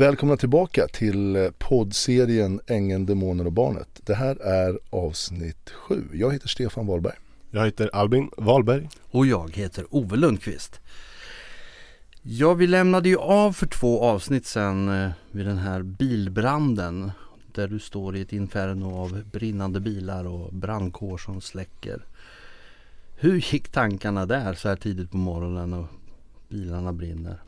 Välkomna tillbaka till eh, poddserien Ängeln, Demoner och Barnet. Det här är avsnitt sju. Jag heter Stefan Wahlberg. Jag heter Albin Wahlberg. Och jag heter Ove Lundqvist. Ja, vi lämnade ju av för två avsnitt sen eh, vid den här bilbranden. Där du står i ett inferno av brinnande bilar och brandkår som släcker. Hur gick tankarna där så här tidigt på morgonen och bilarna brinner?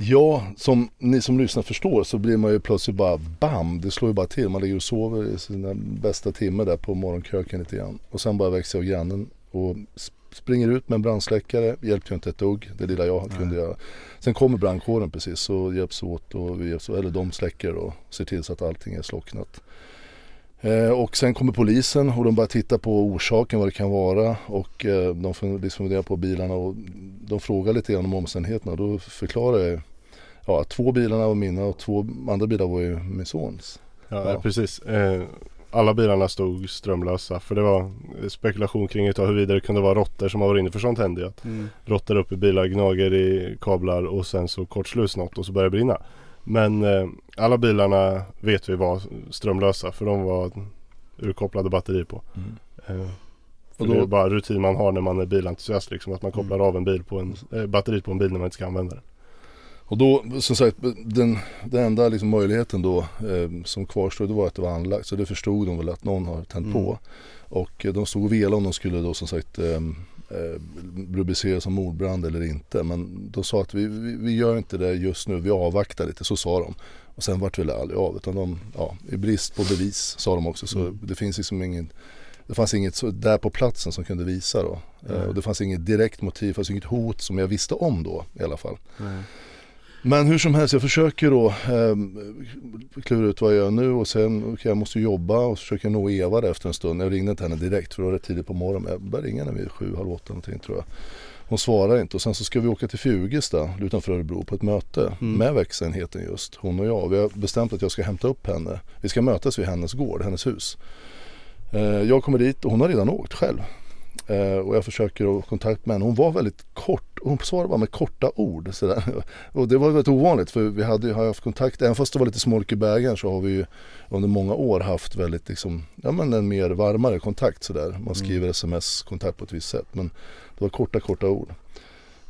Ja, som ni som lyssnar förstår så blir man ju plötsligt bara bam, det slår ju bara till. Man ligger och sover i sina bästa timmar där på morgonkröken lite grann. Och sen bara växer jag grannen och springer ut med en brandsläckare, hjälpte ju inte ett dugg, det lilla jag kunde göra. Sen kommer brandkåren precis och hjälps åt och vi hjälps, eller de släcker och ser till så att allting är slocknat. Eh, och sen kommer polisen och de börjar titta på orsaken vad det kan vara och eh, de funderar på bilarna och de frågar lite grann om omständigheterna. Då förklarar jag ja, två bilarna var mina och två andra bilar var ju min sons. Ja, ja. precis. Eh, alla bilarna stod strömlösa för det var spekulation kring utav huruvida det kunde vara råttor som har varit inne för sånt händer ju. Mm. Råttor upp i bilar, gnager i kablar och sen så kortslus något och så börjar det brinna. Men eh, alla bilarna vet vi var strömlösa för de var urkopplade batterier på. Mm. Eh, och då, det är bara rutin man har när man är bilentusiast liksom att man kopplar mm. av en bil på en, eh, batteriet på en bil när man inte ska använda den. Och då, som sagt, den, den enda liksom möjligheten då eh, som kvarstod det var att det var anlagt. Så det förstod de väl att någon har tänt mm. på. Och eh, de stod och velade om de skulle då som sagt eh, eh, rubriceras som mordbrand eller inte. Men de sa att vi, vi, vi, gör inte det just nu, vi avvaktar lite, så sa de. Och sen vart väl aldrig av. Utan de, ja, i brist på bevis sa de också. Så mm. det finns liksom ingen det fanns inget så där på platsen som kunde visa då. Mm. och det fanns inget direkt motiv, det fanns inget hot som jag visste om då i alla fall. Mm. Men hur som helst, jag försöker då eh, klura ut vad jag gör nu och sen, okay, jag måste jobba och försöker nå Eva där efter en stund. Jag ringde inte henne direkt för det var rätt tidigt på morgonen. Jag började ringa henne vid sju, halv åtta någonting tror jag. Hon svarar inte och sen så ska vi åka till Fjugesta utanför Örebro på ett möte mm. med växenheten just, hon och jag. Vi har bestämt att jag ska hämta upp henne. Vi ska mötas vid hennes gård, hennes hus. Eh, jag kommer dit och hon har redan åkt själv. Eh, och jag försöker ha kontakt med henne. Hon var väldigt kort. Hon svarade bara med korta ord. Sådär. Och det var väldigt ovanligt för vi hade, har haft kontakt, även fast det var lite smolk i bägaren så har vi ju under många år haft väldigt liksom, ja men en mer varmare kontakt sådär. Man skriver mm. sms-kontakt på ett visst sätt. Men det var korta, korta ord.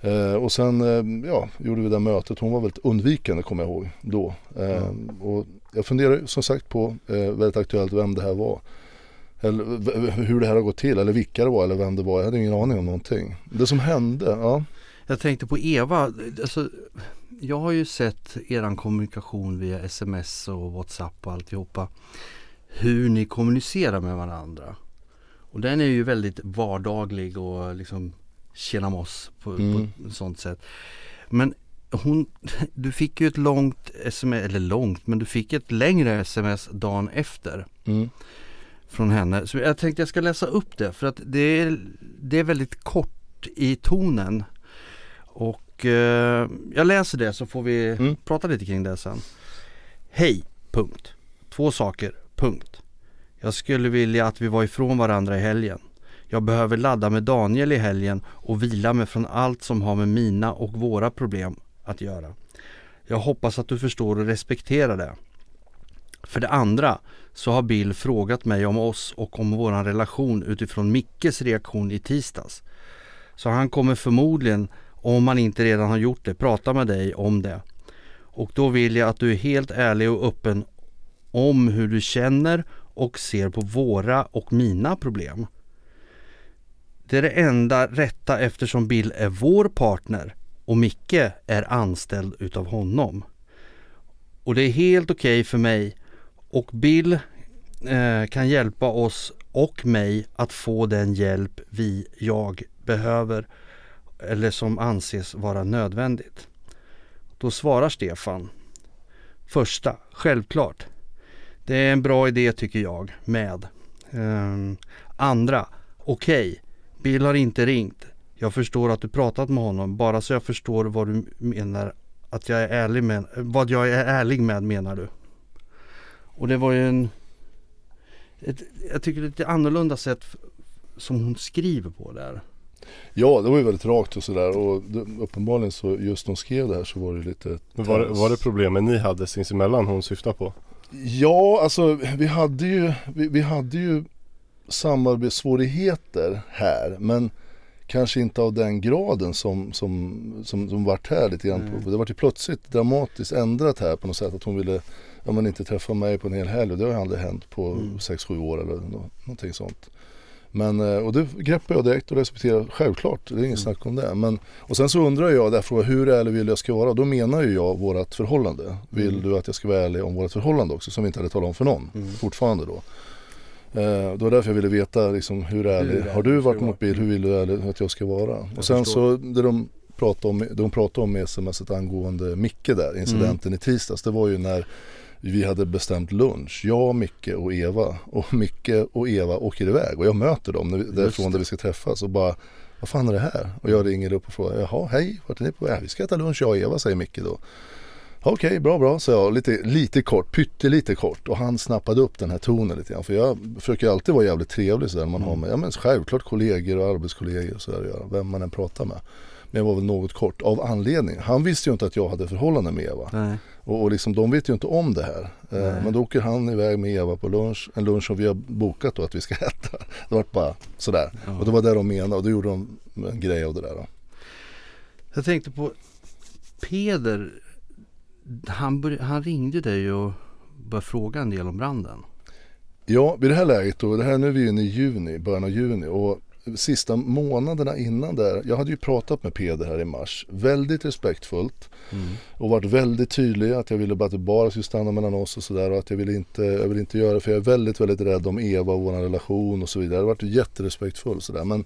Eh, och sen eh, ja, gjorde vi det mötet. Hon var väldigt undvikande kommer jag ihåg då. Eh, mm. Och jag funderar som sagt på, eh, väldigt aktuellt, vem det här var. Eller hur det här har gått till eller vilka det var eller vem det var. Jag hade ingen aning om någonting. Det som hände, ja. Jag tänkte på Eva. Alltså, jag har ju sett eran kommunikation via sms och WhatsApp och alltihopa. Hur ni kommunicerar med varandra. Och den är ju väldigt vardaglig och liksom tjena moss på, mm. på ett sånt sätt. Men hon, du fick ju ett långt sms, eller långt, men du fick ett längre sms dagen efter. Mm från henne. Så jag tänkte jag ska läsa upp det för att det är, det är väldigt kort i tonen. Och eh, jag läser det så får vi mm. prata lite kring det sen. Hej, punkt. Två saker, punkt. Jag skulle vilja att vi var ifrån varandra i helgen. Jag behöver ladda med Daniel i helgen och vila mig från allt som har med mina och våra problem att göra. Jag hoppas att du förstår och respekterar det. För det andra så har Bill frågat mig om oss och om vår relation utifrån Mickes reaktion i tisdags. Så han kommer förmodligen, om man inte redan har gjort det, prata med dig om det. Och då vill jag att du är helt ärlig och öppen om hur du känner och ser på våra och mina problem. Det är det enda rätta eftersom Bill är vår partner och Micke är anställd utav honom. Och det är helt okej okay för mig och Bill eh, kan hjälpa oss och mig att få den hjälp vi, jag behöver eller som anses vara nödvändigt. Då svarar Stefan. Första, självklart. Det är en bra idé tycker jag, med. Um, andra, okej, okay. Bill har inte ringt. Jag förstår att du pratat med honom, bara så jag förstår vad du menar att jag är ärlig med, vad jag är ärlig med menar du. Och det var ju en ett, jag tycker det är ett annorlunda sätt som hon skriver på där. Ja, det var ju väldigt rakt och sådär och det, uppenbarligen så just när hon skrev det här så var det lite Men var, det- var det problemen ni hade sinsemellan hon syftar på? Ja, alltså vi hade ju, vi, vi hade ju samarbetssvårigheter här men kanske inte av den graden som, som, som, som vart här lite grann. Mm. Det vart ju plötsligt dramatiskt ändrat här på något sätt att hon ville ja, men inte träffa mig på en hel helg och det har ju aldrig hänt på Mm. 6-7 år eller nå, någonting sånt. Men, eh, och det greppade jag direkt och respekterade självklart, det är inget Mm. snack om det. Men, och sen så undrar jag därför hur ärlig vill jag ska vara? Då menar ju jag vårat förhållande. Vill Mm. du att jag ska vara ärlig om vårat förhållande också som vi inte hade talat om för någon Mm. fortfarande då. Eh, det var därför jag ville veta liksom, hur ärlig, har du varit mot bil, hur vill du ärlig att jag ska vara? och sen förstår. så det de pratade om, de pratade om med smset angående Micke där, incidenten i tisdags, det var ju när vi hade bestämt lunch, jag, Micke och Eva och Micke och Eva åker iväg och jag möter dem när vi, därifrån där vi ska träffas och bara vad fan är det här? Och jag ringer upp och frågar, jaha hej, vart är ni på väg? Vi ska äta lunch jag och Eva säger Micke då. Okej, bra, bra, så jag lite, lite kort, pyttelite kort och han snappade upp den här tonen lite grann. För jag försöker alltid vara jävligt trevlig sådär man har med, ja men självklart kollegor och arbetskollegor och sådär göra, vem man än pratar med. Men jag var väl något kort av anledning. Han visste ju inte att jag hade förhållande med Eva. Nej. Och, och liksom, de vet ju inte om det här. Nej. Eh, men då åker han iväg med Eva på lunch, en lunch som vi har bokat då att vi ska äta. Det var bara sådär. Ja. Och det var det de menade och då gjorde de en grej av det där. Då. Jag tänkte på Peder. Han, han ringde dig och började fråga en del om branden. Ja, vid det här läget då, det här nu är vi inne i juni, början av juni och sista månaderna innan där, jag hade ju pratat med Peder här i mars, väldigt respektfullt och varit väldigt tydlig att jag ville bara att det bara skulle stanna mellan oss och sådär och att jag ville inte, jag vill inte göra det för jag är väldigt, väldigt rädd om Eva och vår relation och så vidare. Jag har varit jätterespektfull sådär men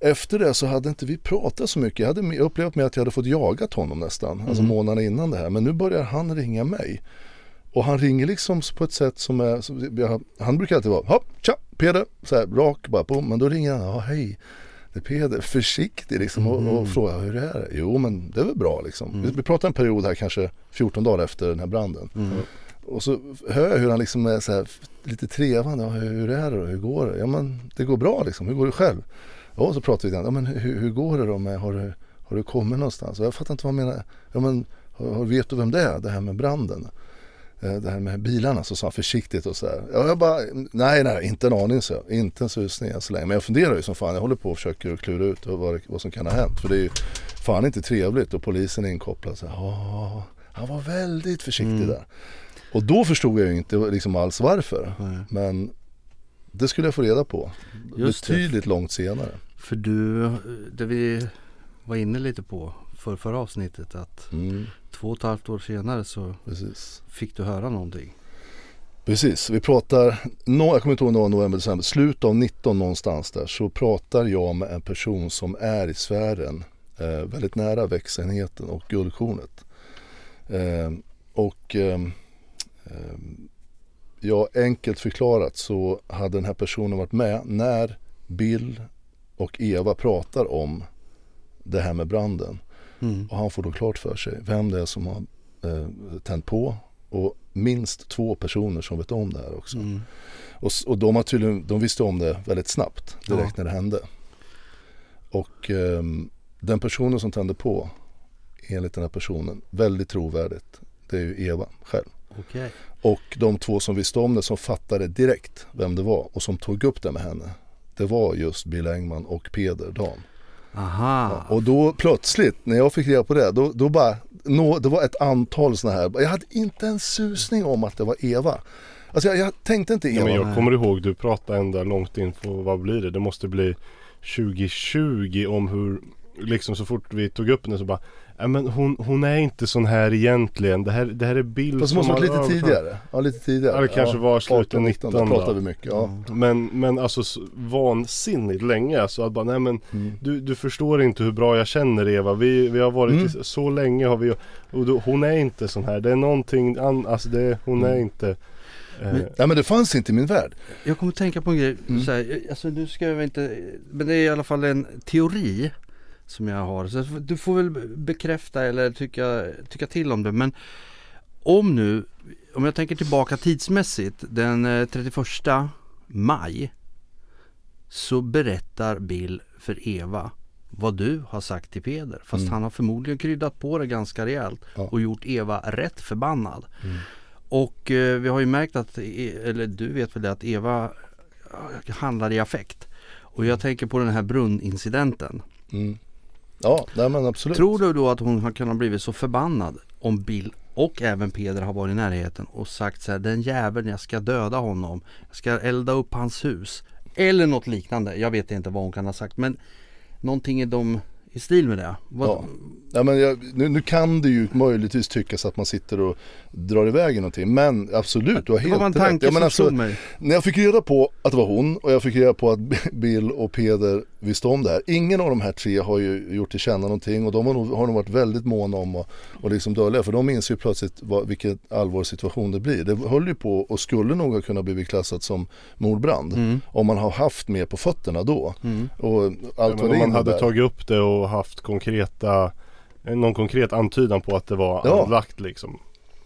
efter det så hade inte vi pratat så mycket. Jag hade upplevt med att jag hade fått jagat honom nästan, alltså månaderna innan det här. Men nu börjar han ringa mig. Och han ringer liksom på ett sätt som är, som, jag, han brukar alltid vara, hopp, tja, Peder, så här rak bara på. Men då ringer han, ja hej, det är Peder, försiktig liksom och, och frågar hur det är. Jo men det är väl bra liksom. Vi, vi pratar en period här kanske 14 dagar efter den här branden. Och så hör jag hur han liksom är så här, lite trevande, ja, hur är det då, hur går det? Ja men det går bra liksom, hur går det själv? Ja, och så pratar vi lite ja men hur, hur går det då med, har du, har du kommit någonstans? Och jag fattar inte vad han menar. Ja men har- vet du vem det är, det här med branden? Eh, Det här med bilarna, så sa han försiktigt och så här. Jag bara, nej nej, inte en aning så. Inte en susning än så länge. Men jag funderar ju som fan, jag håller på och försöker klura ut vad, det- vad som kan ha hänt. För det är ju fan inte trevligt och polisen är inkopplad. Så här, "Ja, han var väldigt försiktig Mm. där. Och då förstod jag ju inte liksom alls varför. Nej. Men det skulle jag få reda på Just det. betydligt långt senare. För du, det vi var inne lite på för förra avsnittet att Mm, två och ett halvt år senare så precis. fick du höra någonting. Precis, vi pratar, no, jag kommer inte ihåg någon november, december, slut av 19 någonstans där så pratar jag med en person som är i sfären eh, väldigt nära växenheten och guldkornet. Eh, och eh, ja, enkelt förklarat så hade den här personen varit med när Bill och Eva pratar om det här med branden. Mm. Och han får då klart för sig vem det är som har eh, tänt på och minst två personer som vet om det här också. Mm. Och, och de, har tydligen, de visste om det väldigt snabbt direkt när det hände. Och ehm, den personen som tände på enligt den här personen, väldigt trovärdigt, det är ju Eva själv. Okej. Och de två som visste om det som fattade direkt vem det var och som tog upp det med henne. Det var just Bill Engman och Peder Dan. Aha. Och då plötsligt när jag fick reda på det, då, då bara, nå, det var ett antal sådana här, jag hade inte en susning om att det var Eva. Alltså jag, jag tänkte inte Ja, Eva. men jag kommer ihåg du pratade ända långt in på vad blir det? Det måste bli 2020 om hur liksom så fort vi tog upp den så bara Ja men hon, hon är inte sån här egentligen. Det här, det här är Bill Fast det måste har varit lite övertagit. tidigare. Ja, lite tidigare. Ja, det kanske var slutet 18, 19 Där då. pratade vi mycket. Ja. Men, men alltså så vansinnigt länge alltså att bara nej men Mm. du, du förstår inte hur bra jag känner Eva. Vi, vi har varit Mm. i, så länge har vi och då, hon är inte sån här. Det är någonting an, alltså det, hon är Mm. inte eh, Men- Nej men det fanns inte i min värld. Jag kommer att tänka på en grej. Mm. Så här, alltså nu ska jag inte, men det är i alla fall en teori som jag har. Så du får väl bekräfta eller tycka, tycka till om det. Men om nu, om jag tänker tillbaka tidsmässigt, den eh, 31 maj så berättar Bill för Eva vad du har sagt till Peder. Fast Mm. han har förmodligen kryddat på det ganska rejält Ja. och gjort Eva rätt förbannad. Mm. Och eh, vi har ju märkt att, e- eller du vet väl det, att Eva eh, handlar i affekt. Och jag tänker på den här brunnincidenten. Mm. Ja, nej men absolut. Tror du då att hon har kunnat blivit så förbannad om Bill och även Peder har varit i närheten och sagt så här den jäveln jag ska döda honom. Jag ska elda upp hans hus. Eller något liknande. Jag vet inte vad hon kan ha sagt men någonting i, dem, i stil med det. Vad, Ja. Ja, men jag, nu, nu kan det ju möjligtvis tyckas att man sitter och drar iväg i någonting. Men absolut, du har det helt var bara en rätt. tanke Ja, som alltså, slog mig. När jag fick reda på att det var hon och jag fick reda på att Bill och Peder visste om det här. Ingen av de här tre har ju gjort till känna någonting och de har nog, har nog varit väldigt måna om att och liksom dölja. För de inser ju plötsligt vad, vilken allvarlig situation det blir. Det höll ju på och skulle nog ha kunnat bli klassat som mordbrand. Mm. Om man har haft mer på fötterna då. Mm. Och allt Ja, vad men det om man hade tagit upp det och haft konkreta någon konkret antydan på att det var Ja. anlagt liksom.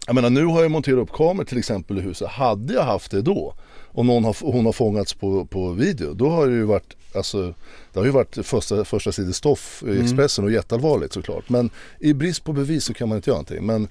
Jag menar nu har jag monterat upp kameror till exempel i huset. Hade jag haft det då och någon har, hon har fångats på, på video. Då har det ju varit, alltså, det har ju varit första, första sidestoff i Expressen och jätteallvarligt såklart. Men i brist på bevis så kan man inte göra någonting. Men,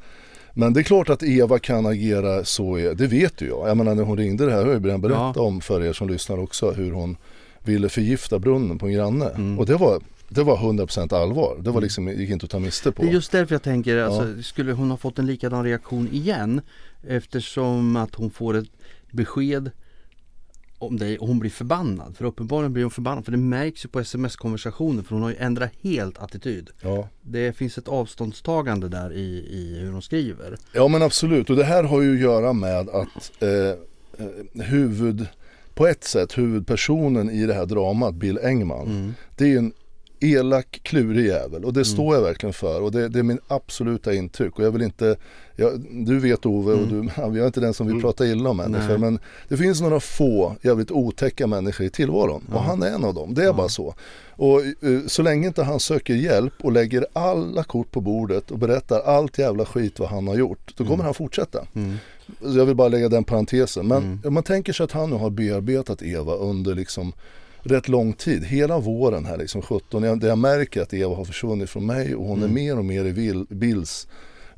men det är klart att Eva kan agera så, det vet ju jag. Jag menar när hon ringde det här har jag ju redan berättat Ja. om för er som lyssnar också hur hon ville förgifta brunnen på en granne. Mm. Och det var, det var 100% allvar. Det var liksom, gick inte att ta miste på. Det är just därför jag tänker, alltså, skulle hon ha fått en likadan reaktion igen eftersom att hon får ett besked om dig och hon blir förbannad. För uppenbarligen blir hon förbannad för det märks ju på sms-konversationen för hon har ju ändrat helt attityd. Ja. Det finns ett avståndstagande där i, i hur hon skriver. Ja men absolut och det här har ju att göra med att eh, eh, huvud, på ett sätt huvudpersonen i det här dramat, Bill Engman, Mm. det är en elak, klurig jävel. Och det står jag verkligen för. Och det, det är min absoluta intryck. Och jag vill inte, jag, du vet Ove och du, jag är inte den som vill prata illa om människor. Nej. men det finns några få jävligt otäcka människor i tillvaron. Och han är en av dem, det är bara så. Och eh, så länge inte han söker hjälp och lägger alla kort på bordet och berättar allt jävla skit vad han har gjort, då kommer han fortsätta. Mm. Så Jag vill bara lägga den parentesen. Men om man tänker sig att han nu har bearbetat Eva under liksom rätt lång tid. Hela våren här liksom 17. Jag, där jag märker att Eva har försvunnit från mig och hon är mer och mer i Bill, Bills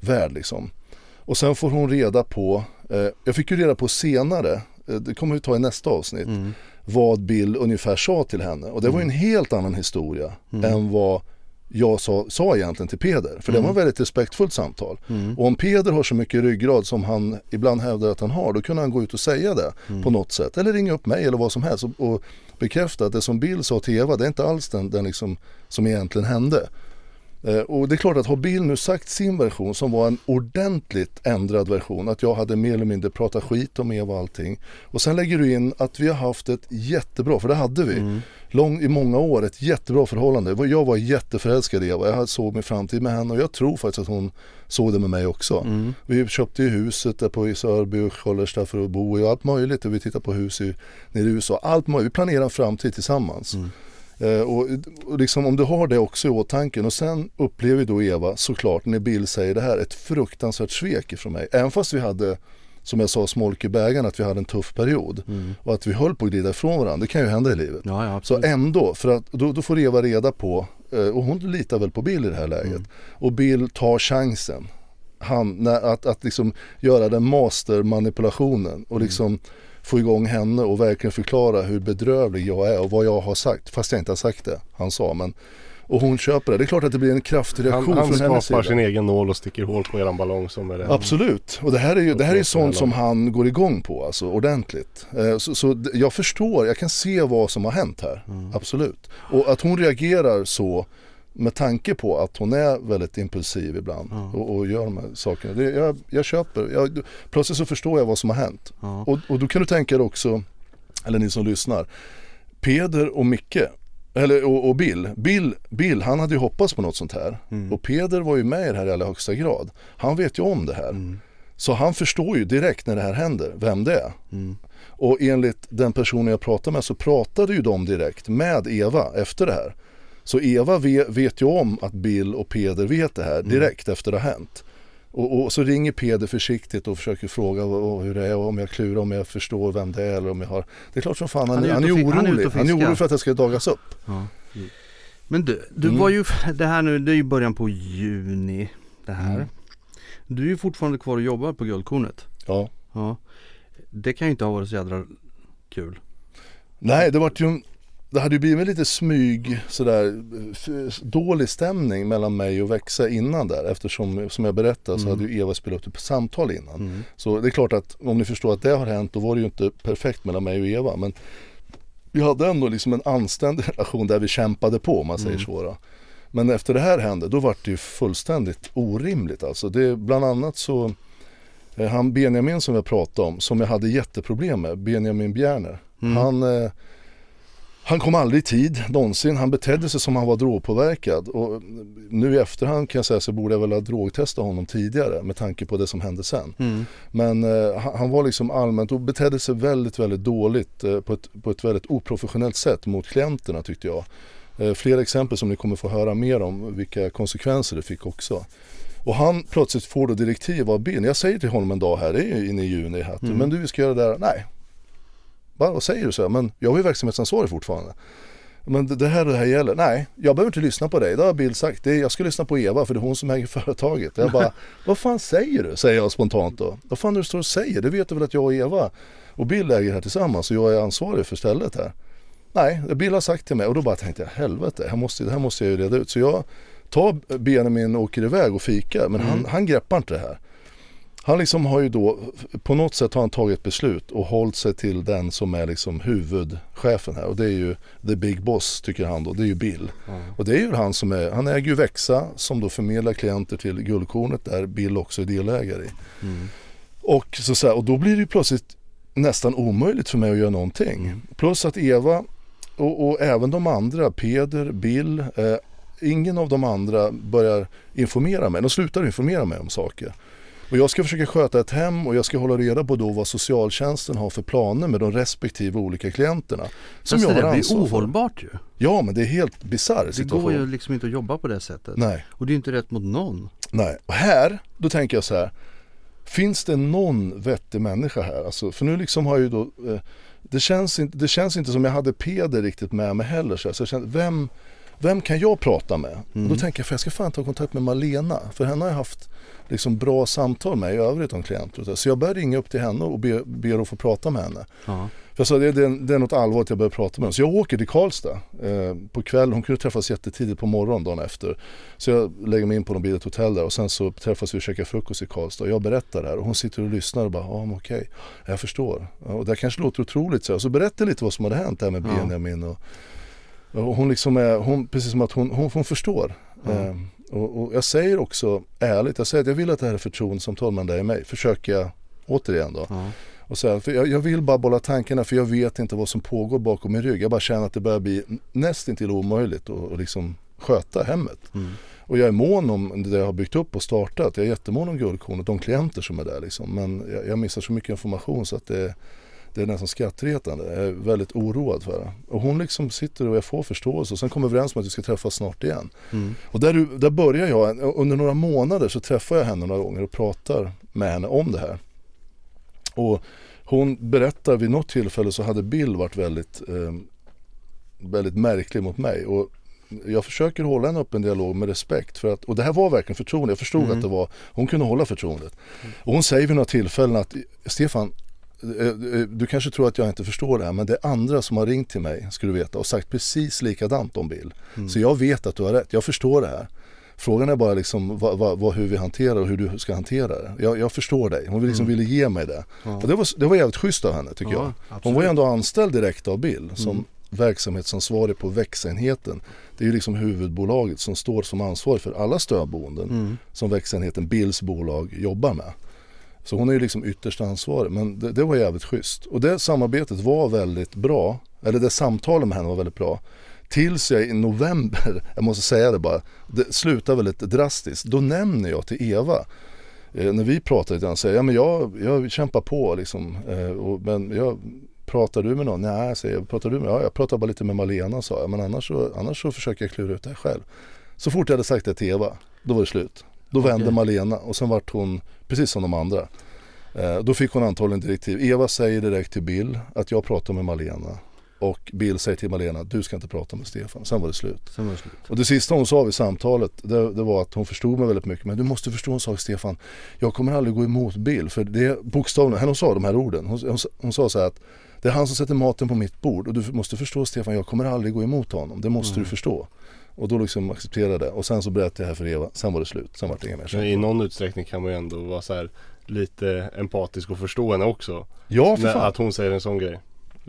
värld liksom. Och sen får hon reda på, eh, jag fick ju reda på senare, eh, det kommer vi ta i nästa avsnitt, Mm. vad Bill ungefär sa till henne. Och det var ju en helt annan historia än vad jag sa, sa egentligen till Peder. För det var ett väldigt respektfullt samtal. Och om Peder har så mycket ryggrad som han ibland hävdar att han har, då kunde han gå ut och säga det på något sätt. Eller ringa upp mig eller vad som helst och, och bekräfta att det som Bill sa till Eva, det är inte alls den, den liksom, som egentligen hände. Eh, Och det är klart att har Bill nu sagt sin version som var en ordentligt ändrad version, att jag hade mer eller mindre pratat skit om Eva och allting. Och sen lägger du in att vi har haft ett jättebra, för det hade vi, lång, i många år, ett jättebra förhållande. Jag var jätteförälskad i Eva, jag såg min framtid med henne och jag tror faktiskt att hon såg det med mig också. Vi köpte ju huset där på Sörby och Sköllersta för att bo i och allt möjligt och vi tittar på hus i, nere i USA. Allt möjligt, vi planerar en framtid tillsammans. Eh, och, och liksom om du har det också i åtanke och sen upplever då Eva såklart när Bill säger det här ett fruktansvärt svek ifrån mig. Även fast vi hade som jag sa smolk i bägaren att vi hade en tuff period och att vi höll på att glida ifrån varandra. Det kan ju hända i livet. Ja, ja Så ändå, för att då, då får Eva reda på, eh, och hon litar väl på Bill i det här läget. Och Bill tar chansen. Han, när, att, att liksom göra den mastermanipulationen och liksom få igång henne och verkligen förklara hur bedrövlig jag är och vad jag har sagt. Fast jag inte har sagt det, han sa. Men, och hon köper det. Det är klart att det blir en kraftig Han, reaktion han från hennes skapar sida. sin egen nål och sticker hål på eran ballong som är det. Absolut, och det här är ju det här är sånt som han går igång på alltså ordentligt. Eh, Så, så jag förstår, jag kan se vad som har hänt här, absolut. Och att hon reagerar så med tanke på att hon är väldigt impulsiv ibland och, och gör de här sakerna. Det, jag, jag köper, jag, plötsligt så förstår jag vad som har hänt. Ja. Och, och då kan du tänka dig också, eller ni som lyssnar, Peder och Micke, eller, och, och Bill. Bill. Bill, han hade ju hoppats på något sånt här. Och Peder var ju med i det här i allra högsta grad. Han vet ju om det här. Så han förstår ju direkt när det här händer, vem det är. Och enligt den personen jag pratade med så pratade ju de direkt med Eva efter det här. Så Eva vet, ju om att Bill och Peder vet det här direkt efter det har hänt. Och, och, så ringer Peder försiktigt och försöker fråga hur det är och om jag klurar, om jag förstår vem det är eller om jag har... Det är klart som fan han, han är, han är orolig. Han är, han är orolig för att det ska dagas upp. Ja. Mm. Men du, du mm. var ju, det här nu, det är ju början på juni det här. Mm. Du är ju fortfarande kvar och jobbar på Guldkornet. Ja. ja. Det kan ju inte ha varit så jädra kul. Nej, det vart ju det hade ju blivit lite smyg sådär dålig stämning mellan mig och Växa innan där eftersom som jag berättade så mm. hade ju Eva spelat upp samtal innan. Mm. Så det är klart att om ni förstår att det har hänt då var det ju inte perfekt mellan mig och Eva men vi hade ändå liksom en anständig relation där vi kämpade på om man säger mm. så. Då. Men efter det här hände då var det ju fullständigt orimligt alltså. Det, bland annat så eh, han Benjamin som jag pratade om som jag hade jätteproblem med, Benjamin Bjerner. Mm. Han eh, han kom aldrig i tid någonsin. Han betedde sig som han var drogpåverkad. Och nu i efterhand kan jag säga så borde jag väl ha drogtestat honom tidigare med tanke på det som hände sen. Mm. Men eh, han var liksom allmänt och betedde sig väldigt, väldigt dåligt eh, på, ett, på ett väldigt oprofessionellt sätt mot klienterna tyckte jag. Eh, flera exempel som ni kommer få höra mer om vilka konsekvenser det fick också. Och han plötsligt får då direktiv av BIN. Jag säger till honom en dag här, det är ju inne i juni, här, mm. men du vi ska göra det där. Nej, Vad säger du? så? Men jag har ju verksamhetsansvarig fortfarande. Men det, här och det här gäller. Nej, jag behöver inte lyssna på dig. Det har Bill sagt. Jag ska lyssna på Eva för det är hon som äger företaget. Jag bara, vad fan säger du? Säger jag spontant då. Vad fan är det du står och säger? Det vet du väl att jag och Eva och Bill äger det här tillsammans och jag är ansvarig för stället här. Nej, Bill har sagt till mig och då bara tänkte jag helvete, här måste, det här måste jag ju reda ut. Så jag tar Benjamin och åker iväg och fikar men mm. han, han greppar inte det här. Han liksom har ju då, på något sätt har han tagit beslut och hållit sig till den som är liksom huvudchefen här och det är ju the big boss tycker han då, det är ju Bill. Mm. Och det är ju han som är, han äger ju Växa som då förmedlar klienter till Guldkornet där Bill också är delägare i. Mm. Och, så, så här, och då blir det ju plötsligt nästan omöjligt för mig att göra någonting. Mm. Plus att Eva och, och, även de andra, Peder, Bill, eh, ingen av de andra börjar informera mig. De slutar informera mig om saker. Och jag ska försöka sköta ett hem och jag ska hålla reda på då vad socialtjänsten har för planer med de respektive olika klienterna. Som Fast jag det blir ohållbart ju. Ja men det är helt bisarr situation. Det går ju liksom inte att jobba på det sättet. Nej. Och det är inte rätt mot någon. Nej, och här, då tänker jag så här. Finns det någon vettig människa här? Alltså, för nu liksom har jag ju då eh, det, känns inte, det känns inte som jag hade Peder riktigt med mig heller. Så jag kände, vem, vem kan jag prata med? Mm. Och då mm. tänker jag, för jag ska fan ta kontakt med Malena. För henne har jag haft liksom bra samtal med i övrigt om klienter. Så jag började ringa upp till henne och be, ber att få prata med henne. Ja. För jag sa det, det, det är något allvarligt jag behöver prata med henne. Så jag åker till Karlstad eh, på kvällen. Hon kunde träffas jättetidigt på morgonen dagen efter. Så jag lägger mig in på någon billigt hotell där och sen så träffas vi och käkar frukost i Karlstad. Jag berättar det här och hon sitter och lyssnar och bara, ja okej, okay. jag förstår. Och det kanske låter otroligt så. Så berättar lite vad som hade hänt där med Benjamin. Och, och hon liksom är, hon, precis som att hon, hon, hon förstår. Mm. Eh, och, och, jag säger också ärligt, jag säger att jag vill att det här är förtroendesamtal mellan dig och mig. Försöker jag återigen då. Mm. Och säga, för jag, jag, vill bara bolla tankarna för jag vet inte vad som pågår bakom min rygg. Jag bara känner att det börjar bli nästintill omöjligt att liksom sköta hemmet. Mm. Och jag är mån om det jag har byggt upp och startat. Jag är jättemån om guldkornet, de klienter som är där liksom. Men jag, jag missar så mycket information så att det, det är nästan skrattretande. Jag är väldigt oroad för det. Och hon liksom sitter och jag får förståelse och sen kommer vi överens om att vi ska träffas snart igen. Mm. Och där, där börjar jag, under några månader så träffar jag henne några gånger och pratar med henne om det här. Och hon berättar vid något tillfälle så hade Bill varit väldigt, eh, väldigt märklig mot mig. Och jag försöker hålla en öppen dialog med respekt. För att, och det här var verkligen förtroende. Jag förstod mm. att det var, hon kunde hålla förtroendet. Och hon säger vid några tillfällen att Stefan, du kanske tror att jag inte förstår det här men det är andra som har ringt till mig ska du veta och sagt precis likadant om Bill. Mm. Så jag vet att du har rätt, jag förstår det här. Frågan är bara liksom vad, vad, vad, hur vi hanterar och hur du ska hantera det. Jag, jag förstår dig, hon liksom mm. ville ge mig det. Ja. Och det var, det var jävligt schysst av henne tycker ja, jag. Absolut. Hon var ju ändå anställd direkt av Bill som mm. verksamhetsansvarig på växenheten. Det är ju liksom huvudbolaget som står som ansvarig för alla stödboenden mm. som växenheten Bills bolag jobbar med. Så hon är ju liksom ytterst ansvarig. Men det, det, var jävligt schysst. Och det samarbetet var väldigt bra. Eller det samtalet med henne var väldigt bra. Tills jag i november, jag måste säga det bara, det slutar väldigt drastiskt. Då nämner jag till Eva eh, när vi pratar lite grann, säger ja men jag, jag kämpar på liksom. Eh, och, men jag, pratar du med någon? Nej, säger jag. Pratar du med? Ja, jag pratar bara lite med Malena sa jag. Men annars så, annars så försöker jag klura ut det här själv. Så fort jag hade sagt det till Eva, då var det slut. Då vände Okej. Malena och sen vart hon precis som de andra. Eh, då fick hon antagligen direktiv. Eva säger direkt till Bill att jag pratar med Malena. Och Bill säger till Malena, du ska inte prata med Stefan. Sen var det slut. Sen var det slut. Och det sista hon sa vid samtalet det, det var att hon förstod mig väldigt mycket. Men du måste förstå en sak Stefan. Jag kommer aldrig gå emot Bill. För det är bokstavligen, hon sa de här orden. Hon, hon, hon sa så här att det är han som sätter maten på mitt bord. Och du måste förstå Stefan, jag kommer aldrig gå emot honom. Det måste Mm. du förstå. Och då liksom accepterade det. Och sen så berättade jag det här för Eva. Sen var det slut. Sen var det inget mer. Men i någon utsträckning kan man ju ändå vara så här lite empatisk och förstå henne också. Ja för När, fan. att hon säger en sån grej.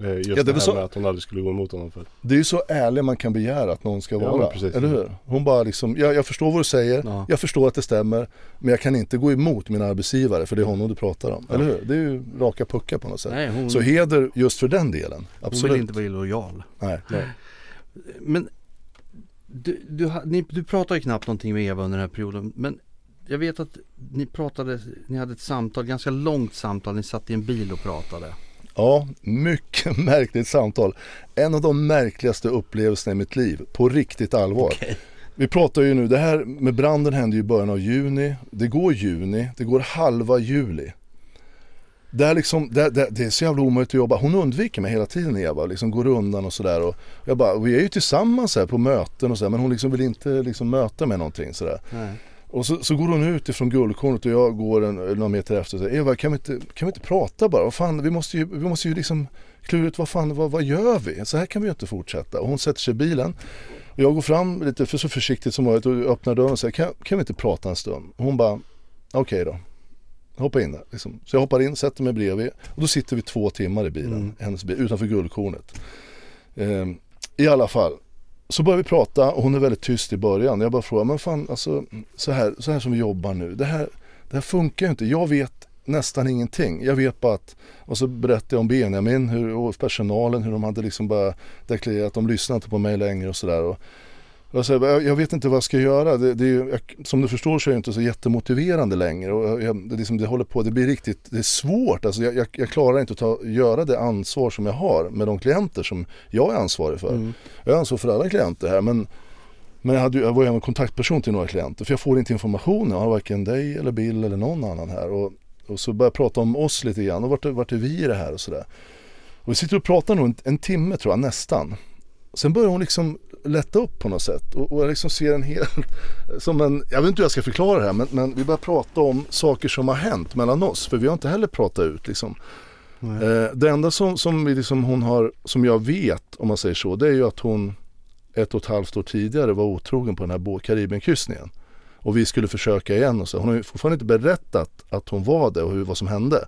Eh, Just det är det, väl här så- med att hon aldrig skulle gå emot honom för. Det är ju så ärlig man kan begära att någon ska Ja, vara. precis. eller hur? Hon bara liksom, jag, jag förstår vad du säger, Ja. jag förstår att det stämmer. Men jag kan inte gå emot min arbetsgivare för det är honom du pratar om. Eller hur? Det är ju raka puckar på något sätt. Nej, hon, Så heder just för den delen. hon Absolut. vill inte vara illojal. Nej. Nej. Men du, du, ni, du pratade knappt någonting med Eva under den här perioden. Men jag vet att ni pratade, ni hade ett samtal, ganska långt samtal. Ni satt i en bil och pratade. Ja, mycket märkligt samtal. En av de märkligaste upplevelserna i mitt liv. På riktigt allvar. Vi pratar ju nu, det här med branden hände ju i början av juni. Det går juni, det går halva juli. Det är, liksom, det, det, det är så jävla omöjligt att jobba. Hon undviker mig hela tiden Eva, liksom går undan och sådär. Och jag bara, vi är ju tillsammans här på möten och sådär men hon liksom vill inte liksom möta mig någonting sådär. Nej. Och så, så går hon ut ifrån guldkornet och jag går en, några meter efter och säger Eva kan vi, inte, kan vi inte prata bara? Vad fan, vi måste ju, vi måste ju liksom klura ut vad fan, vad, vad gör vi? Så här kan vi ju inte fortsätta. Och hon sätter sig i bilen och jag går fram lite för så försiktigt som möjligt och öppnar dörren och säger kan, kan vi inte prata en stund? Och hon bara okej då. Hoppa in där. Liksom. Så jag hoppar in, sätter mig bredvid och då sitter vi två timmar i bilen, Mm. hennes bil, utanför guldkornet. Ehm, I alla fall, så börjar vi prata och hon är väldigt tyst i början. Jag bara frågar, men fan alltså så här, så här som vi jobbar nu, det här, det här funkar ju inte. Jag vet nästan ingenting. Jag vet bara att, och så berättade jag om Benjamin hur, och personalen, hur de hade liksom bara deklarerat att de lyssnar inte på mig längre och sådär. Och jag, jag, jag vet inte vad jag ska göra. Det, det är ju, jag, som du förstår så är det inte så jättemotiverande längre. Och jag, jag, det, är liksom, det håller på, det blir riktigt, det är svårt. Alltså jag, jag, jag klarar inte att ta, göra det ansvar som jag har med de klienter som jag är ansvarig för. Mm. Jag har ansvar för alla klienter här men, men jag, hade, jag var ju även kontaktperson till några klienter för jag får inte information. Jag har varken dig eller Bill eller någon annan här. Och, och så började jag prata om oss lite grann och vart, är- vart är vi i det här och sådär. Och vi sitter och pratar nog en, en timme tror jag nästan. Sen börjar hon liksom lätta upp på något sätt och, och jag liksom ser en hel, som en, jag vet inte hur jag ska förklara det här men, men vi börjar prata om saker som har hänt mellan oss för vi har inte heller pratat ut liksom. Eh, det enda som, som, vi liksom hon har, som jag vet om man säger så, det är ju att hon ett och ett halvt år tidigare var otrogen på den här Karibienkryssningen. Och vi skulle försöka igen och så. Hon har ju fortfarande inte berättat att hon var det och hur, vad som hände.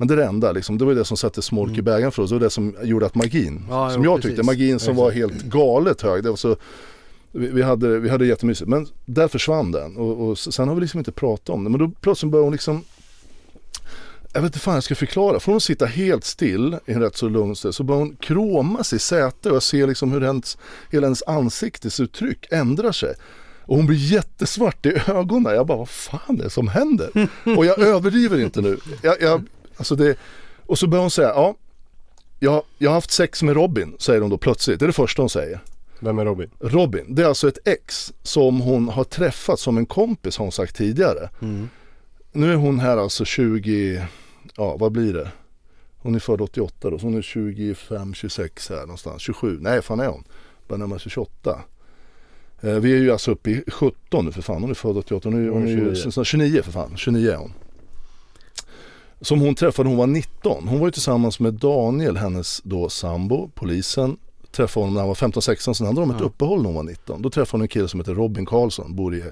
Men det är det enda, liksom, det var det som satte smolk i bägaren för oss. Det var det som gjorde att magin, Ja, som jo, jag precis. tyckte, magin som var helt galet hög. Det var så, vi, vi, hade, vi hade jättemysigt. Men där försvann den och, och sen har vi liksom inte pratat om det. Men då plötsligt började hon liksom jag vet inte fan jag ska förklara. Får hon sitta helt still i en rätt så lugn stund så börjar hon kråmas i sätet och jag ser liksom hur hennes, hela hennes ansiktesuttryck ändrar sig. Och hon blir jättesvart i ögonen. Jag bara, vad fan är det som händer? Och jag överdriver inte nu. Jag, jag, alltså det, och så börjar hon säga, ja, jag, jag har haft sex med Robin, säger hon då plötsligt. Det är det första hon säger. Vem är Robin? Robin, det är alltså ett ex som hon har träffat som en kompis har hon sagt tidigare. Mm. Nu är hon här alltså 20, ja vad blir det? Hon är född 88 då, så hon är 25, 26 här någonstans. 27, nej fan är hon? Börjar närma sig 28. Eh, vi är ju alltså uppe i 17 nu för fan, hon är född 88, hon är, hon är ju 29. snart 29 för fan, 29 är hon. Som hon träffade när hon var 19. Hon var ju tillsammans med Daniel, hennes då sambo, polisen. Träffade honom när han var 15-16, sen hade de ett Ja. uppehåll när hon var 19. Då träffade hon en kille som heter Robin Karlsson, bor i,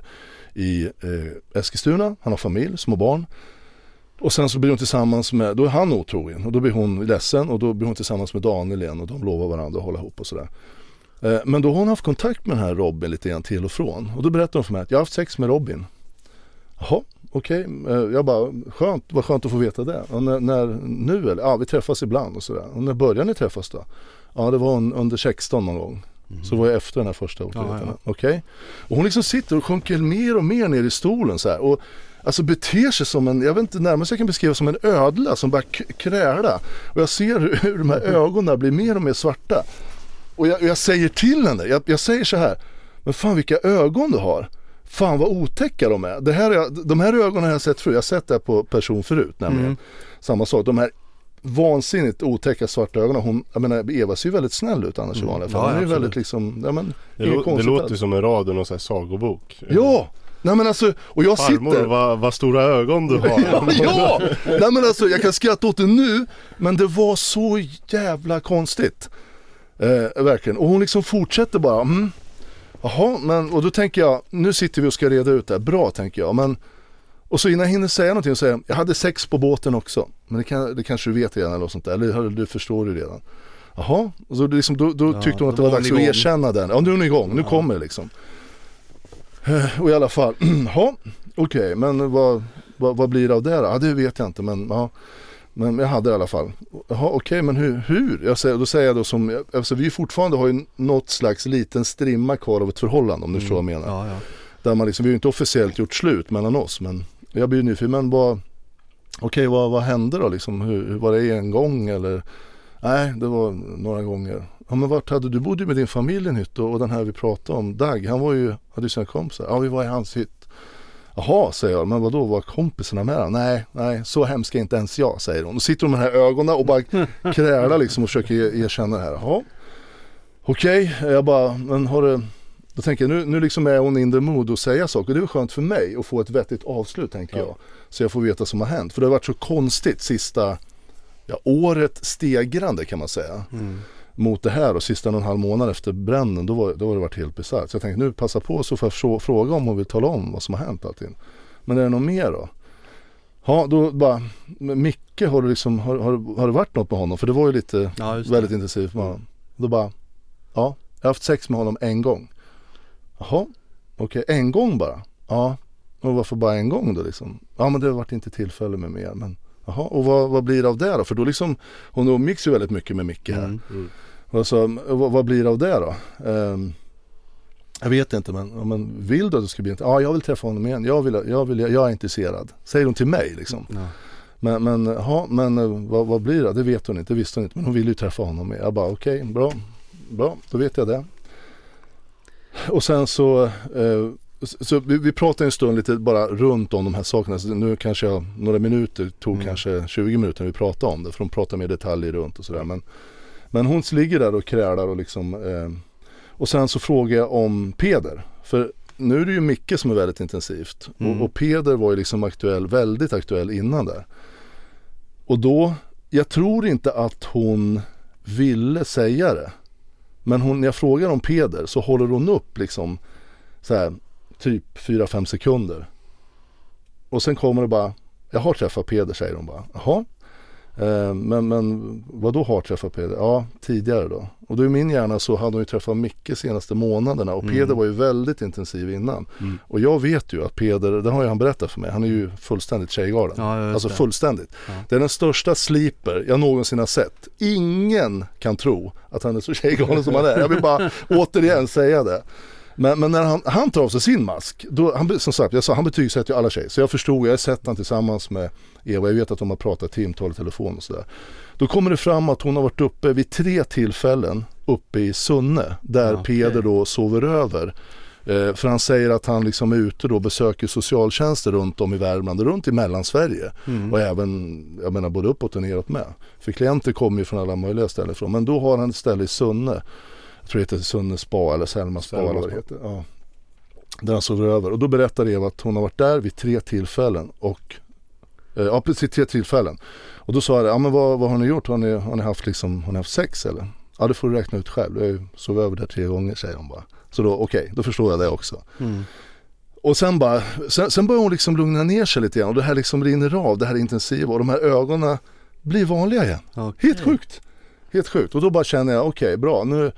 i eh, Eskilstuna, han har familj, små barn. Och sen så blir hon tillsammans med, då är han otrogen och då blir hon ledsen och då blir hon tillsammans med Daniel igen och de lovar varandra att hålla ihop och sådär. Eh, Men då har hon haft kontakt med den här Robin lite grann till och från och då berättar hon för mig att jag har haft sex med Robin. Jaha, okej. Eh, Jag bara, skönt, vad skönt att få veta det. Och när, när, nu eller? Ja, vi träffas ibland och sådär. Och när började ni träffas då? Ja, det var un- under 16 någon gång. Så det var jag efter den här första otroheten. Ja, Okej. Och hon liksom sitter och sjunker mer och mer ner i stolen så här. Och alltså beter sig som en, jag vet inte närmast jag kan beskriva som en ödla som bara k- kräla. Och jag ser hur, hur de här ögonen blir mer och mer svarta. Och jag, jag säger till henne, jag, jag säger så här. Men fan vilka ögon du har. Fan vad otäcka de är. Det här, är- de här ögonen har jag sett förut. Jag har sett det här på person förut nämligen. Mm. Samma sak. De här vansinnigt otäcka svarta ögonen. Hon, jag menar Eva ser ju väldigt snäll ut annars i Mm. vanliga fall. Ja, Hon är ju väldigt liksom, ja men Det, lå- det låter ju som en rad ur någon sån här sagobok. Ja! Nej men alltså, och jag Farmor, sitter vad, vad stora ögon du har. Ja, ja! Nej men alltså jag kan skratta åt det nu men det var så jävla konstigt. Eh, verkligen. Och hon liksom fortsätter bara. Mm. Jaha, men och då tänker jag, nu sitter vi och ska reda ut det här. Bra tänker jag. Men, och så innan jag hinner säga någonting så säger jag, jag hade sex på båten också. Men det, kan, det kanske du vet redan eller något sånt där. Eller du förstår det redan. Jaha, och så liksom, då, då Ja, tyckte hon att det var dags att erkänna den. Ja nu är hon igång, nu Ja. kommer det liksom. Eh, Och i alla fall, ja okej men vad, vad, vad blir det av det då? Ja det vet jag inte men ja. Men jag hade det i alla fall. Jaha okej men hur? hur? Jag säger, då säger jag då som, alltså vi fortfarande har ju något slags liten strimma kvar av ett förhållande om du förstår vad jag menar. Ja, ja. Där man liksom, vi har ju inte officiellt gjort slut mellan oss men jag blir ju nyfiken, men vad, okej vad, vad hände då liksom? Hur, hur var det en gång eller? Nej, det var några gånger. Ja men vart hade du bodde ju med din familj i en hytt och, och den här vi pratade om, Dag, han var ju, hade ju sina kompisar. Ja vi var i hans hytt. Jaha, säger jag, men vadå var kompisarna med då? Nej, nej, så hemsk är inte ens jag, säger hon. Och sitter hon med de här ögonen och bara krälar liksom och försöker erkänna det här. Jaha, okej, jag bara, men har du då tänker jag nu, nu liksom är hon in the mood att säga saker. Det är skönt för mig att få ett vettigt avslut tänker Ja. jag. Så jag får veta vad som har hänt. För det har varit så konstigt sista ja, året stegrande kan man säga. Mm. Mot det här och sista en och en halv månad efter bränden då, var, då har det varit helt bisarrt. Så jag tänkte nu passa på så får jag frå- fråga om hon vill tala om vad som har hänt allting. Men är det något mer då? Ja då bara, Micke har du liksom, har, har, har det varit något med honom? För det var ju lite Ja, det. väldigt intensivt med honom. Då bara, ja, jag har haft sex med honom en gång. Jaha, okej, en gång bara? Ja, och varför bara en gång då liksom? Ja men det har varit inte tillfälle med mer men Jaha, och vad, vad blir det av det då? För då liksom, hon umgicks ju väldigt mycket med Micke här. Mm. Mm. Och så, vad, vad blir det av det då? Ehm, jag vet inte men, men vill du att det ska bli? Ja jag vill träffa honom igen, jag, vill, jag, vill, jag är intresserad. Säger hon till mig liksom. Ja. Men, men, ja, men eh, vad, vad blir det? Det vet hon inte, det visste hon inte. Men hon ville ju träffa honom. Jag bara okej, bra, bra, då vet jag det. Och sen så, eh, så vi, vi pratade en stund lite bara runt om de här sakerna. Så nu kanske jag, några minuter, tog Mm. kanske 20 minuter när vi pratade om det. För de pratar mer detaljer runt och sådär. Men, men hon ligger där och krälar och liksom. Eh, och sen så frågar jag om Peder. För nu är det ju Micke som är väldigt intensivt. Mm. Och, och Peder var ju liksom aktuell, väldigt aktuell innan där. Och då, jag tror inte att hon ville säga det. Men hon, när jag frågar om Peder så håller hon upp liksom så här, typ 4-5 sekunder. Och sen kommer det bara, jag har träffat Peder säger hon bara. Jaha. Eh, men, men vad då har träffat Peder? Ja, tidigare då. Och då i min hjärna så hade hon ju träffat Micke senaste månaderna och Mm. Peder var ju väldigt intensiv innan. Mm. Och jag vet ju att Peder, det har ju han berättat för mig, han är ju fullständigt tjejgalen. Ja, alltså det. fullständigt. Ja. Det är den största sleeper jag någonsin har sett. Ingen kan tro att han är så tjejgalen som han är. Jag vill bara återigen säga det. Men, men när han, han tar av sig sin mask, då, han, som sagt, jag sa, han betygsätter ju alla tjejer. Så jag förstod, jag har sett han tillsammans med Eva, jag vet att de har pratat timtal i telefon och sådär. Då kommer det fram att hon har varit uppe vid tre tillfällen uppe i Sunne, där okej. Peder då sover över. Eh, för han säger att han liksom är ute då och besöker socialtjänster runt om i Värmland och runt i Mellansverige. Mm. Och även, jag menar både uppåt och neråt med. För klienter kommer ju från alla möjliga ställen ifrån. Men då har han ett ställe i Sunne. Jag tror det heter Sunne spa eller Selma spa Selma det spa. heter. Ja. Där han sover över. Och då berättar Eva att hon har varit där vid tre tillfällen. Och, eh, ja precis tre tillfällen. Och då sa jag, ja men vad, vad har ni gjort? Har ni, har ni haft liksom, har ni haft sex eller? Ja det får du räkna ut själv. Jag sovit över där tre gånger säger hon bara. Så då okej, då förstår jag det också. Mm. Och sen bara, sen, sen börjar hon liksom lugna ner sig lite grann och det här liksom rinner av, det här intensiva och de här ögonen blir vanliga igen. Okej. Helt sjukt. Helt sjukt. Och då bara känner jag, okej bra nu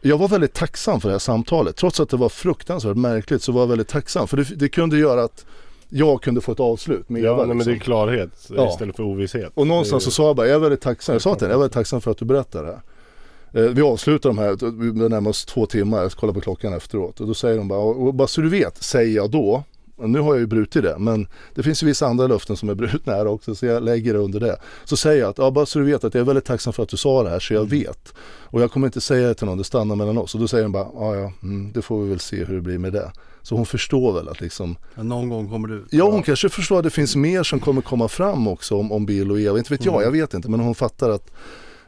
jag var väldigt tacksam för det här samtalet. Trots att det var fruktansvärt märkligt så var jag väldigt tacksam. För det, det kunde göra att jag kunde få ett avslut med Ja, Eva. nej, men det är liksom. klarhet Ja. istället för ovisshet. Och någonstans så Det sa jag bara, jag är väldigt tacksam. Jag sa till henne, jag är väldigt tacksam för att du berättar det här. Eh, Vi avslutar de här, vi närmar oss två timmar, jag ska kolla på klockan efteråt. Och då säger de bara, och bara så du vet, säger jag då, nu har jag ju brutit det men det finns ju vissa andra löften som är brutna här också så jag lägger det under det. Så säger jag att, ja bara så du vet att jag är väldigt tacksam för att du sa det här så jag mm. vet. Och jag kommer inte säga det till någon, det stannar mellan oss. Och då säger hon bara, ja ja, mm, det får vi väl se hur det blir med det. Så hon förstår väl att liksom ja, Någon gång kommer du Ja hon kanske förstår att det finns mer som kommer komma fram också om, om Bill och Eva. Inte vet jag, mm. jag vet inte men hon fattar att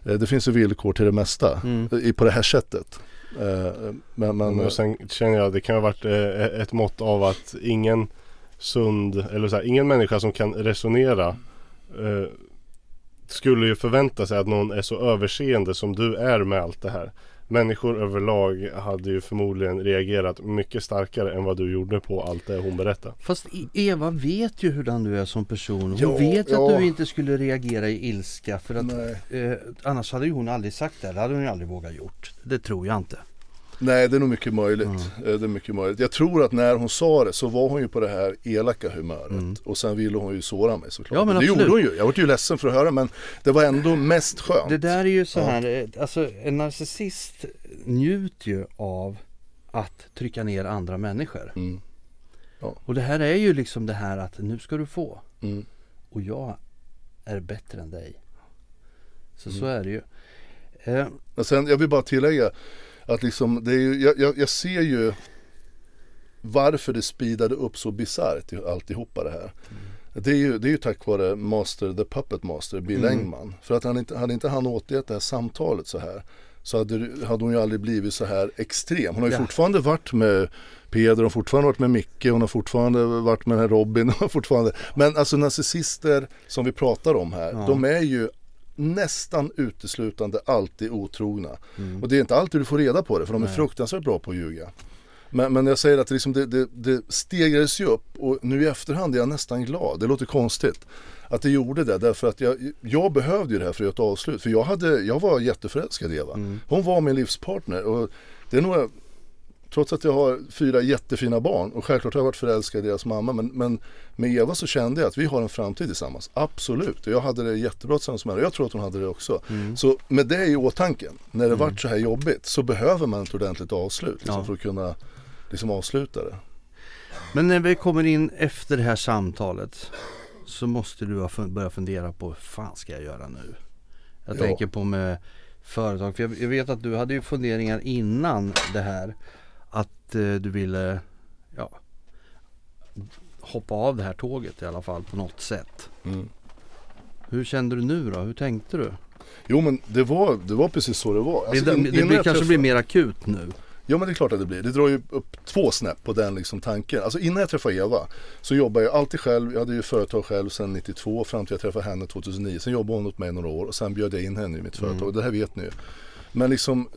eh, det finns ju villkor till det mesta mm. i, på det här sättet. Eh, men, men, och sen känner jag att det kan ha varit eh, ett mått av att ingen sund, eller så här, ingen människa som kan resonera eh, skulle ju förvänta sig att någon är så överseende som du är med allt det här. Människor överlag hade ju förmodligen reagerat mycket starkare än vad du gjorde på allt det hon berättade. Fast Eva vet ju hurdan du är som person. Hon ja, vet ju ja. att du inte skulle reagera i ilska. För att, eh, annars hade ju hon aldrig sagt det. Det hade hon ju aldrig vågat gjort. Det tror jag inte. Nej det är nog mycket möjligt. Mm. Det är mycket möjligt. Jag tror att när hon sa det så var hon ju på det här elaka humöret. Mm. Och sen ville hon ju såra mig såklart. Ja, men det gjorde hon ju. Jag var ju ledsen för att höra men det var ändå mest skönt. Det där är ju så här, ja. alltså en narcissist njuter ju av att trycka ner andra människor. Mm. Ja. Och det här är ju liksom det här att nu ska du få. Mm. Och jag är bättre än dig. Så så mm. är det ju. Eh. sen, jag vill bara tillägga att liksom, det är ju, jag, jag, jag ser ju varför det speedade upp så bisarrt alltihopa det här. Mm. Det, är ju, det är ju tack vare Master, The Puppet Master, Bill mm. Engman. För att han inte, hade inte han återgett det här samtalet så här så hade, hade hon ju aldrig blivit så här extrem. Hon har ju ja. fortfarande varit med Peder, hon har fortfarande varit med Micke, hon har fortfarande varit med Robin. fortfarande. Men alltså narcissister som vi pratar om här, ja. de är ju nästan uteslutande alltid otrogna. Mm. Och det är inte alltid du får reda på det för de är Nej. fruktansvärt bra på att ljuga. Men, men jag säger att det, liksom det, det, det stegrades ju upp och nu i efterhand är jag nästan glad. Det låter konstigt att det gjorde det därför att jag, jag behövde ju det här för att göra ett avslut. För jag, hade, jag var jätteförälskad i Eva. Mm. Hon var min livspartner och det är nog Trots att jag har fyra jättefina barn och självklart har jag varit förälskad i deras mamma men, men med Eva så kände jag att vi har en framtid tillsammans. Absolut, och jag hade det jättebra tillsammans med henne och jag tror att hon hade det också. Mm. Så med det i åtanke, när det mm. vart så här jobbigt så behöver man ett ordentligt avslut liksom, ja. för att kunna liksom, avsluta det. Men när vi kommer in efter det här samtalet så måste du börja fundera på vad fan ska jag göra nu? Jag ja. tänker på med företag, för jag, jag vet att du hade ju funderingar innan det här att eh, du ville ja, hoppa av det här tåget i alla fall på något sätt. Mm. Hur kände du nu då? Hur tänkte du? Jo men det var, det var precis så det var. Alltså, det, det, det blir, kanske träffade... blir mer akut nu. Ja men det är klart att det blir. Det drar ju upp två snäpp på den liksom tanken. Alltså innan jag träffade Eva så jobbade jag alltid själv. Jag hade ju företag själv sedan 92 fram till jag träffade henne 2009. Sen jobbade hon åt mig några år och sen bjöd jag in henne i mitt mm. företag. Det här vet ni ju. Men liksom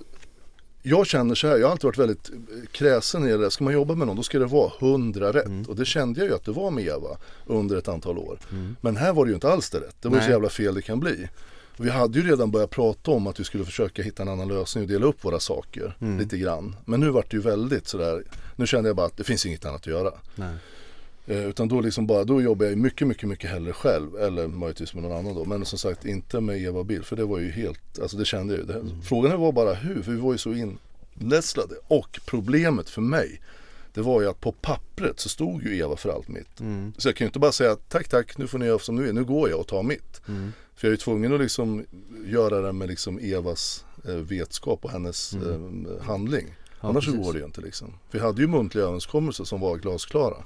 jag känner så här, jag har alltid varit väldigt kräsen i det. Ska man jobba med någon då ska det vara hundra rätt. Mm. Och det kände jag ju att det var med Eva under ett antal år. Mm. Men här var det ju inte alls det rätt. Det var ju så jävla fel det kan bli. Vi hade ju redan börjat prata om att vi skulle försöka hitta en annan lösning och dela upp våra saker mm. lite grann. Men nu vart det ju väldigt sådär, nu kände jag bara att det finns inget annat att göra. Nej. Eh, utan då liksom bara, då jobbar jag mycket, mycket, mycket hellre själv. Eller möjligtvis med någon annan då. Men som sagt inte med Eva Bill. För det var ju helt, alltså det kände jag ju. Mm. Frågan var bara hur, för vi var ju så inlässlade. Och problemet för mig, det var ju att på pappret så stod ju Eva för allt mitt. Mm. Så jag kan ju inte bara säga tack, tack, nu får ni göra som ni vill, nu går jag och tar mitt. Mm. För jag är ju tvungen att liksom göra det med liksom Evas eh, vetskap och hennes mm. eh, handling. Ja, Annars precis. så går det ju inte liksom. Vi hade ju muntliga överenskommelser som var glasklara.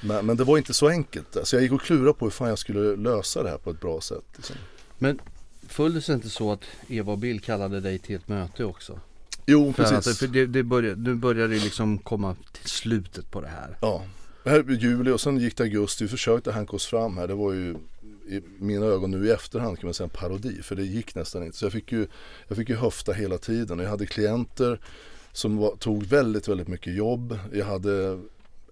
Men, men, det var inte så enkelt. Alltså jag gick och klurade på hur fan jag skulle lösa det här på ett bra sätt. Liksom. Men föll det sig inte så att Eva och Bill kallade dig till ett möte också? Jo, för precis. Att, för det, det började, nu börjar det liksom komma till slutet på det här. Ja, det här är juli och sen gick det augusti. Vi försökte hanka oss fram här. Det var ju i mina ögon nu i efterhand kan man säga en parodi. För det gick nästan inte. Så jag fick ju, jag fick ju höfta hela tiden. Jag hade klienter som var, tog väldigt, väldigt mycket jobb. Jag hade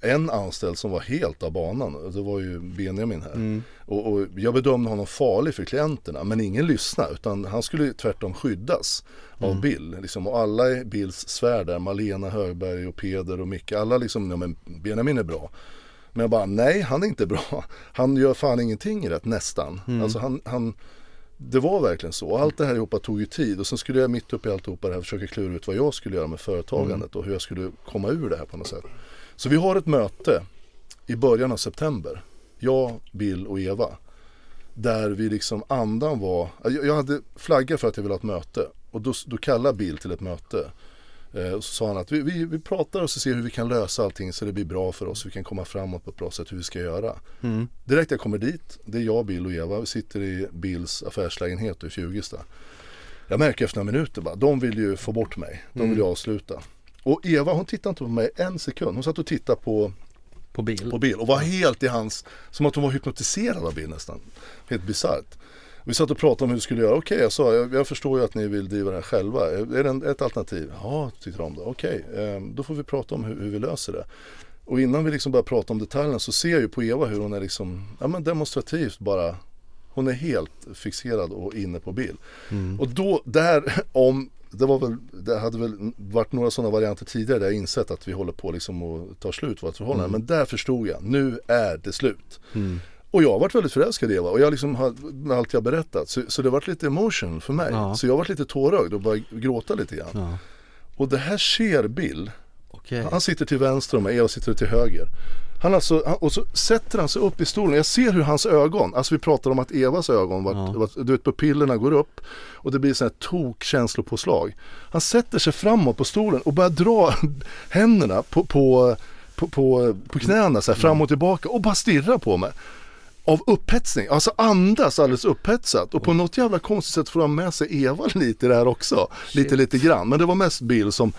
en anställd som var helt av banan. Det var ju Benjamin här. Mm. Och, och, jag bedömde honom farlig för klienterna. Men ingen lyssnade. Utan han skulle tvärtom skyddas av mm. Bill. Liksom, och alla i Bills sfär där. Malena Högberg och Peder och Micke. Alla liksom, ja men Benjamin är bra. Men jag bara, nej han är inte bra. Han gör fan ingenting rätt, nästan. Mm. Alltså han, han det var verkligen så. Allt det här ihop tog ju tid och sen skulle jag mitt uppe i alltihopa det här försöka klura ut vad jag skulle göra med företagandet mm. och hur jag skulle komma ur det här på något sätt. Så vi har ett möte i början av september. Jag, Bill och Eva. Där vi liksom andan var, jag, hade flaggat för att jag ville ha ett möte. Och då, då kallade Bill till ett möte. Eh, och så sa han att vi, vi, vi pratar och så ser hur vi kan lösa allting så det blir bra för oss. Vi kan komma framåt på ett bra sätt hur vi ska göra. Mm. Direkt jag kommer dit, det är jag, Bill och Eva. Vi sitter i Bills affärslägenhet i Fjugesta. Jag märker efter några minuter bara, de vill ju få bort mig. De vill ju avsluta. Och Eva hon tittade inte på mig en sekund. Hon satt och tittade på, På bild. på Bill och var helt i hans, som att hon var hypnotiserad av Bill nästan. Helt bisarrt. Vi satt och pratade om hur vi skulle göra. Okej, jag sa, jag, jag förstår ju att ni vill driva här själva. Är det en, ett alternativ? Ja, tyckte de då. Okej, eh, då får vi prata om hur, hur vi löser det. Och innan vi liksom börjar prata om detaljerna så ser jag ju på Eva hur hon är liksom, ja men demonstrativt bara hon är helt fixerad och inne på Bill. Och då, där, om, det var väl, det hade väl varit några sådana varianter tidigare där jag insett att vi håller på liksom att ta slut vårt förhållande. Men där förstod jag, nu är det slut. Och jag har varit väldigt förälskad i Eva och jag liksom har, med allt jag berättat. Så, så det har varit lite emotion för mig. Ja. Så jag har varit lite tårögd och börjat gråta lite grann. Ja. Och det här ser Bill. Okej. Han sitter till vänster om mig, Eva sitter till höger. Han alltså, han, och så sätter han sig upp i stolen. Jag ser hur hans ögon, alltså vi pratar om att Evas ögon, var, Ja. var, du vet pupillerna går upp och det blir sån här tok känslopåslag. Han sätter sig framåt på stolen och börjar dra händerna på, på, på, på, på knäna så här, fram och tillbaka och bara stirrar på mig. Av upphetsning, alltså andas alldeles upphetsat och på något jävla konstigt sätt får han med sig Eva lite här också. Lite lite grann, men det var mest Bill som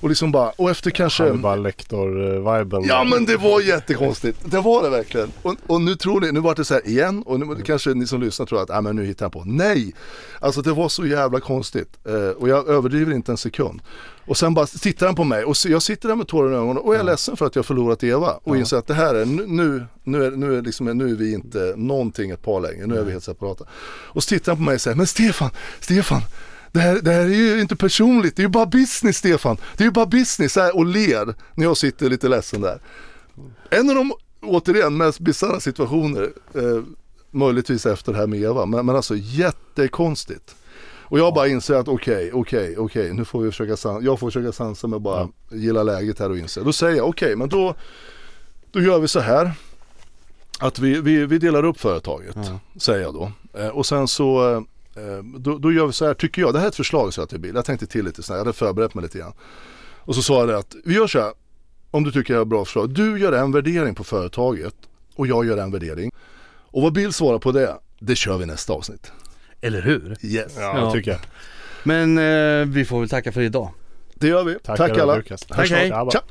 och liksom bara, och efter kanske Hannibal Lecter-viben. Ja men det var jättekonstigt. Det var det verkligen. Och, och nu tror ni, nu var det så här igen och nu kanske ni som lyssnar tror att ah, men nu hittar han på. Nej! Alltså det var så jävla konstigt. Eh, och jag överdriver inte en sekund. Och sen bara tittar han på mig och jag sitter där med tårar i ögonen och jag är ledsen för att jag förlorat Eva. Och inser att det här är, nu, nu, nu, är, nu, är liksom, nu är vi inte någonting ett par längre. Nu är vi helt separata. Och så tittar han på mig och säger, men Stefan, Stefan. Det här, det här är ju inte personligt, det är ju bara business Stefan. Det är ju bara business här, och ler när jag sitter lite ledsen där. En av de, återigen, mest bisarra situationer, eh, möjligtvis efter det här med Eva, men, men alltså jättekonstigt. Och jag bara inser att okej, okej, okej, nu får vi försöka sansa, jag får försöka sansa mig och bara gilla läget här och inse. Då säger jag okej, men då, då gör vi så här. Att vi, vi, vi delar upp företaget, säger jag då. Eh, och sen så, eh, då, då gör vi så här, tycker jag, det här är ett förslag sa jag till Bill. Jag tänkte till lite snabbt, jag hade förberett mig lite grann. Och så sa jag det att, vi gör så här, om du tycker jag har bra förslag. Du gör en värdering på företaget och jag gör en värdering. Och vad Bill svarar på det, det kör vi nästa avsnitt. Eller hur? Yes. Ja, Ja. tycker jag. Men eh, vi får väl tacka för idag. Det gör vi. Tack, Tack alla. Lukas. Tack, hej. Tja.